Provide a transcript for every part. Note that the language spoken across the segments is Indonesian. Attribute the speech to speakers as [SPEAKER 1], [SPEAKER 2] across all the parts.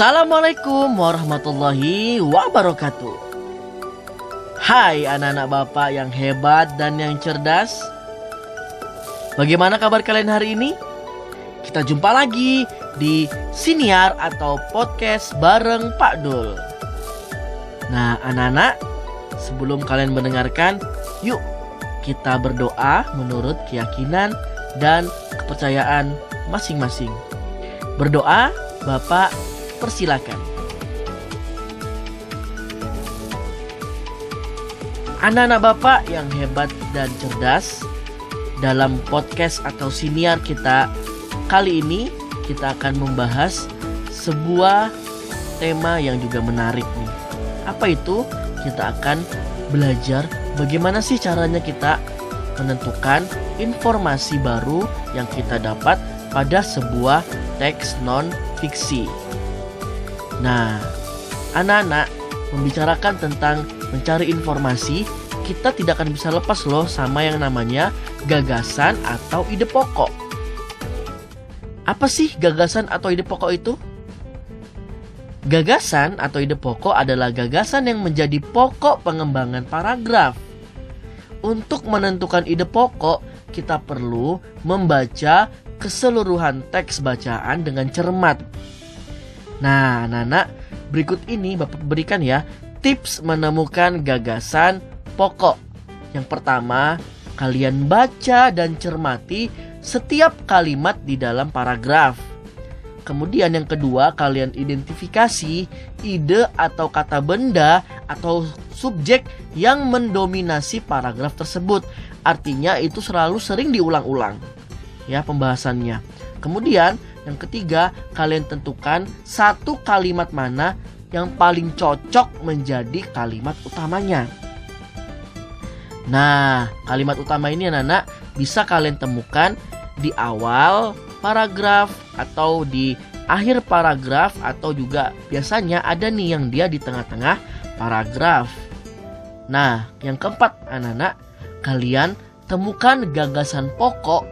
[SPEAKER 1] Assalamualaikum warahmatullahi wabarakatuh. Hai anak-anak bapak yang hebat dan yang cerdas. Bagaimana kabar kalian hari ini? Kita jumpa lagi di Siniar atau podcast bareng Pak Dul. Nah, anak-anak, sebelum kalian mendengarkan, yuk kita berdoa menurut keyakinan dan kepercayaan masing-masing. Berdoa, Bapak persilakan. Anak-anak Bapak yang hebat dan cerdas, dalam podcast atau siniar kita kali ini kita akan membahas sebuah tema yang juga menarik nih. Apa itu? Kita akan belajar bagaimana sih caranya kita menentukan informasi baru yang kita dapat pada sebuah teks non fiksi. Nah, anak-anak membicarakan tentang mencari informasi, kita tidak akan bisa lepas loh sama yang namanya gagasan atau ide pokok. Apa sih gagasan atau ide pokok itu? Gagasan atau ide pokok adalah gagasan yang menjadi pokok pengembangan paragraf. Untuk menentukan ide pokok, kita perlu membaca keseluruhan teks bacaan dengan cermat Nah, anak-anak, berikut ini Bapak berikan ya tips menemukan gagasan pokok. Yang pertama, kalian baca dan cermati setiap kalimat di dalam paragraf. Kemudian yang kedua, kalian identifikasi ide atau kata benda atau subjek yang mendominasi paragraf tersebut. Artinya itu selalu sering diulang-ulang. Ya, pembahasannya. Kemudian yang ketiga, kalian tentukan satu kalimat mana yang paling cocok menjadi kalimat utamanya. Nah, kalimat utama ini anak-anak bisa kalian temukan di awal paragraf atau di akhir paragraf atau juga biasanya ada nih yang dia di tengah-tengah paragraf. Nah, yang keempat anak-anak, kalian temukan gagasan pokok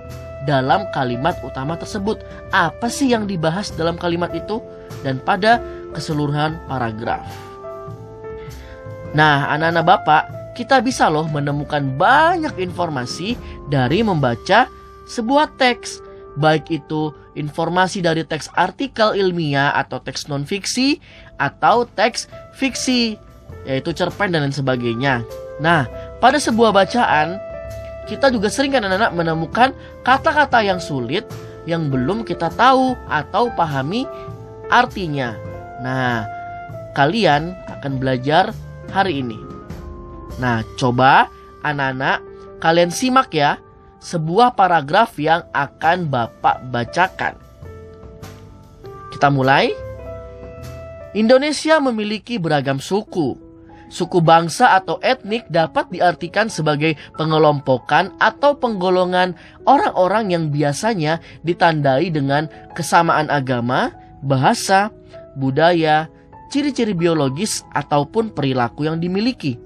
[SPEAKER 1] dalam kalimat utama tersebut. Apa sih yang dibahas dalam kalimat itu dan pada keseluruhan paragraf. Nah, anak-anak Bapak, kita bisa loh menemukan banyak informasi dari membaca sebuah teks, baik itu informasi dari teks artikel ilmiah atau teks non fiksi atau teks fiksi, yaitu cerpen dan lain sebagainya. Nah, pada sebuah bacaan kita juga sering kan anak-anak menemukan kata-kata yang sulit yang belum kita tahu atau pahami artinya. Nah, kalian akan belajar hari ini. Nah, coba anak-anak kalian simak ya sebuah paragraf yang akan Bapak bacakan. Kita mulai. Indonesia memiliki beragam suku, Suku bangsa atau etnik dapat diartikan sebagai pengelompokan atau penggolongan orang-orang yang biasanya ditandai dengan kesamaan agama, bahasa, budaya, ciri-ciri biologis ataupun perilaku yang dimiliki.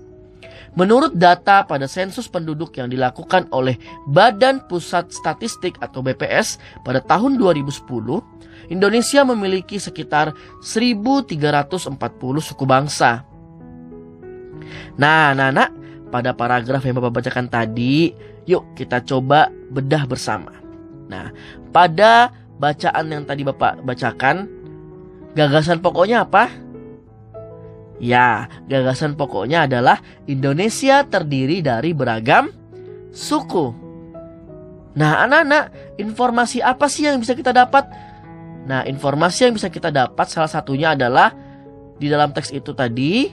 [SPEAKER 1] Menurut data pada sensus penduduk yang dilakukan oleh Badan Pusat Statistik atau BPS pada tahun 2010, Indonesia memiliki sekitar 1340 suku bangsa. Nah, anak-anak, pada paragraf yang Bapak bacakan tadi, yuk kita coba bedah bersama. Nah, pada bacaan yang tadi Bapak bacakan, gagasan pokoknya apa? Ya, gagasan pokoknya adalah Indonesia terdiri dari beragam suku. Nah, anak-anak, informasi apa sih yang bisa kita dapat? Nah, informasi yang bisa kita dapat salah satunya adalah di dalam teks itu tadi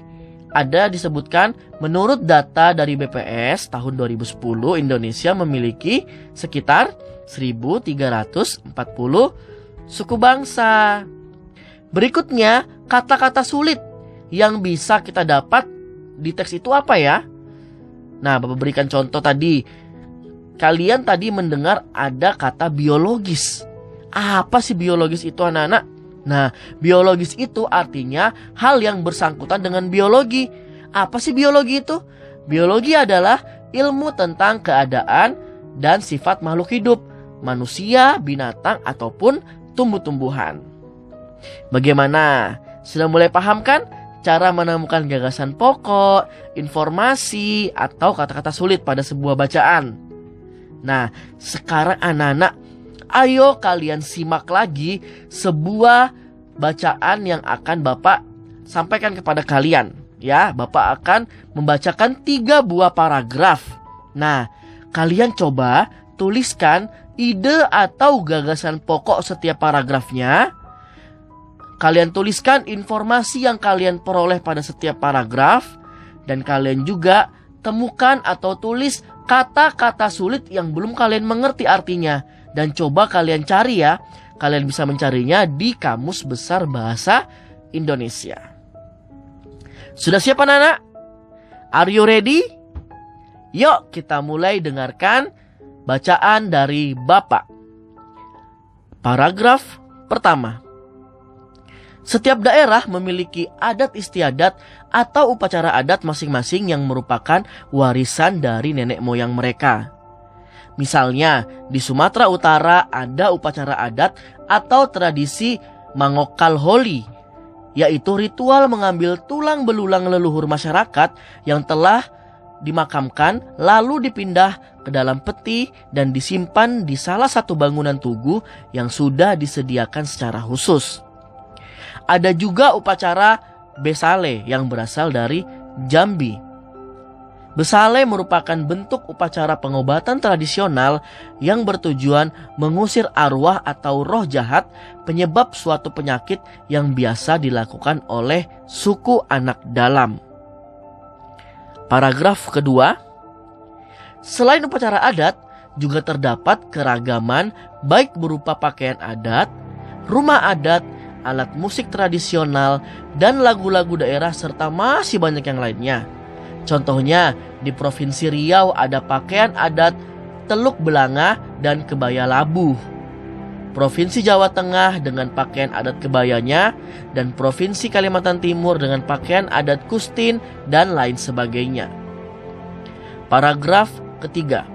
[SPEAKER 1] ada disebutkan menurut data dari BPS tahun 2010 Indonesia memiliki sekitar 1340 suku bangsa. Berikutnya, kata-kata sulit yang bisa kita dapat di teks itu apa ya? Nah, Bapak berikan contoh tadi. Kalian tadi mendengar ada kata biologis. Apa sih biologis itu anak-anak? Nah, biologis itu artinya hal yang bersangkutan dengan biologi. Apa sih biologi itu? Biologi adalah ilmu tentang keadaan dan sifat makhluk hidup, manusia, binatang, ataupun tumbuh-tumbuhan. Bagaimana? Sudah mulai paham kan cara menemukan gagasan pokok, informasi, atau kata-kata sulit pada sebuah bacaan? Nah, sekarang anak-anak, ayo kalian simak lagi sebuah bacaan yang akan Bapak sampaikan kepada kalian. Ya, Bapak akan membacakan tiga buah paragraf. Nah, kalian coba tuliskan ide atau gagasan pokok setiap paragrafnya. Kalian tuliskan informasi yang kalian peroleh pada setiap paragraf. Dan kalian juga temukan atau tulis kata-kata sulit yang belum kalian mengerti artinya. Dan coba kalian cari ya. Kalian bisa mencarinya di Kamus Besar Bahasa Indonesia. Sudah siap anak-anak? Are you ready? Yuk kita mulai dengarkan bacaan dari Bapak. Paragraf pertama. Setiap daerah memiliki adat istiadat atau upacara adat masing-masing yang merupakan warisan dari nenek moyang mereka. Misalnya, di Sumatera Utara ada upacara adat atau tradisi mangokal holi yaitu ritual mengambil tulang belulang leluhur masyarakat yang telah dimakamkan lalu dipindah ke dalam peti dan disimpan di salah satu bangunan tugu yang sudah disediakan secara khusus. Ada juga upacara besale yang berasal dari Jambi Besale merupakan bentuk upacara pengobatan tradisional yang bertujuan mengusir arwah atau roh jahat penyebab suatu penyakit yang biasa dilakukan oleh suku anak dalam. Paragraf kedua, selain upacara adat, juga terdapat keragaman baik berupa pakaian adat, rumah adat, alat musik tradisional, dan lagu-lagu daerah serta masih banyak yang lainnya. Contohnya, di Provinsi Riau ada pakaian adat Teluk Belanga dan kebaya labuh. Provinsi Jawa Tengah dengan pakaian adat kebayanya dan Provinsi Kalimantan Timur dengan pakaian adat kustin dan lain sebagainya. Paragraf ketiga.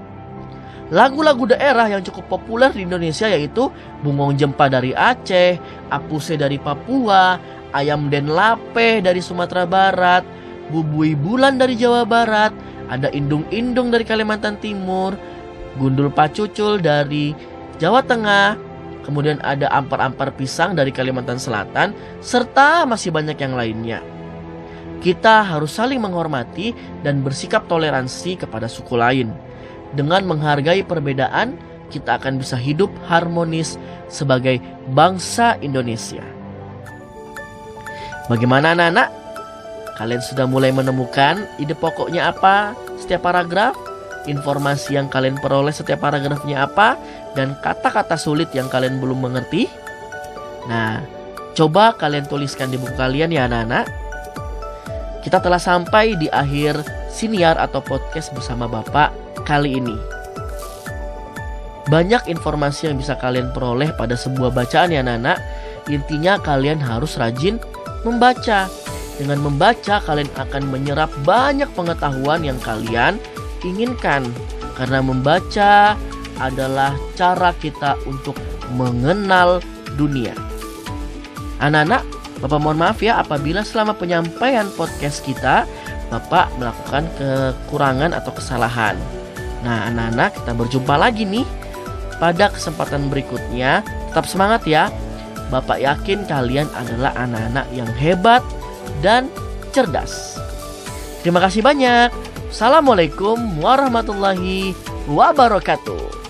[SPEAKER 1] Lagu-lagu daerah yang cukup populer di Indonesia yaitu Bungong Jempa dari Aceh, Apuse dari Papua, Ayam Den Lape dari Sumatera Barat, Bubui Bulan dari Jawa Barat, ada Indung-Indung dari Kalimantan Timur, Gundul Pacucul dari Jawa Tengah, kemudian ada ampar-ampar pisang dari Kalimantan Selatan, serta masih banyak yang lainnya. Kita harus saling menghormati dan bersikap toleransi kepada suku lain. Dengan menghargai perbedaan, kita akan bisa hidup harmonis sebagai bangsa Indonesia. Bagaimana anak-anak? Kalian sudah mulai menemukan ide pokoknya apa setiap paragraf? Informasi yang kalian peroleh setiap paragrafnya apa? Dan kata-kata sulit yang kalian belum mengerti? Nah, coba kalian tuliskan di buku kalian ya anak-anak. Kita telah sampai di akhir siniar atau podcast bersama Bapak kali ini. Banyak informasi yang bisa kalian peroleh pada sebuah bacaan ya anak-anak. Intinya kalian harus rajin membaca dengan membaca, kalian akan menyerap banyak pengetahuan yang kalian inginkan, karena membaca adalah cara kita untuk mengenal dunia. Anak-anak, Bapak mohon maaf ya apabila selama penyampaian podcast kita Bapak melakukan kekurangan atau kesalahan. Nah, anak-anak, kita berjumpa lagi nih pada kesempatan berikutnya. Tetap semangat ya. Bapak yakin kalian adalah anak-anak yang hebat dan cerdas. Terima kasih banyak. Assalamualaikum warahmatullahi wabarakatuh.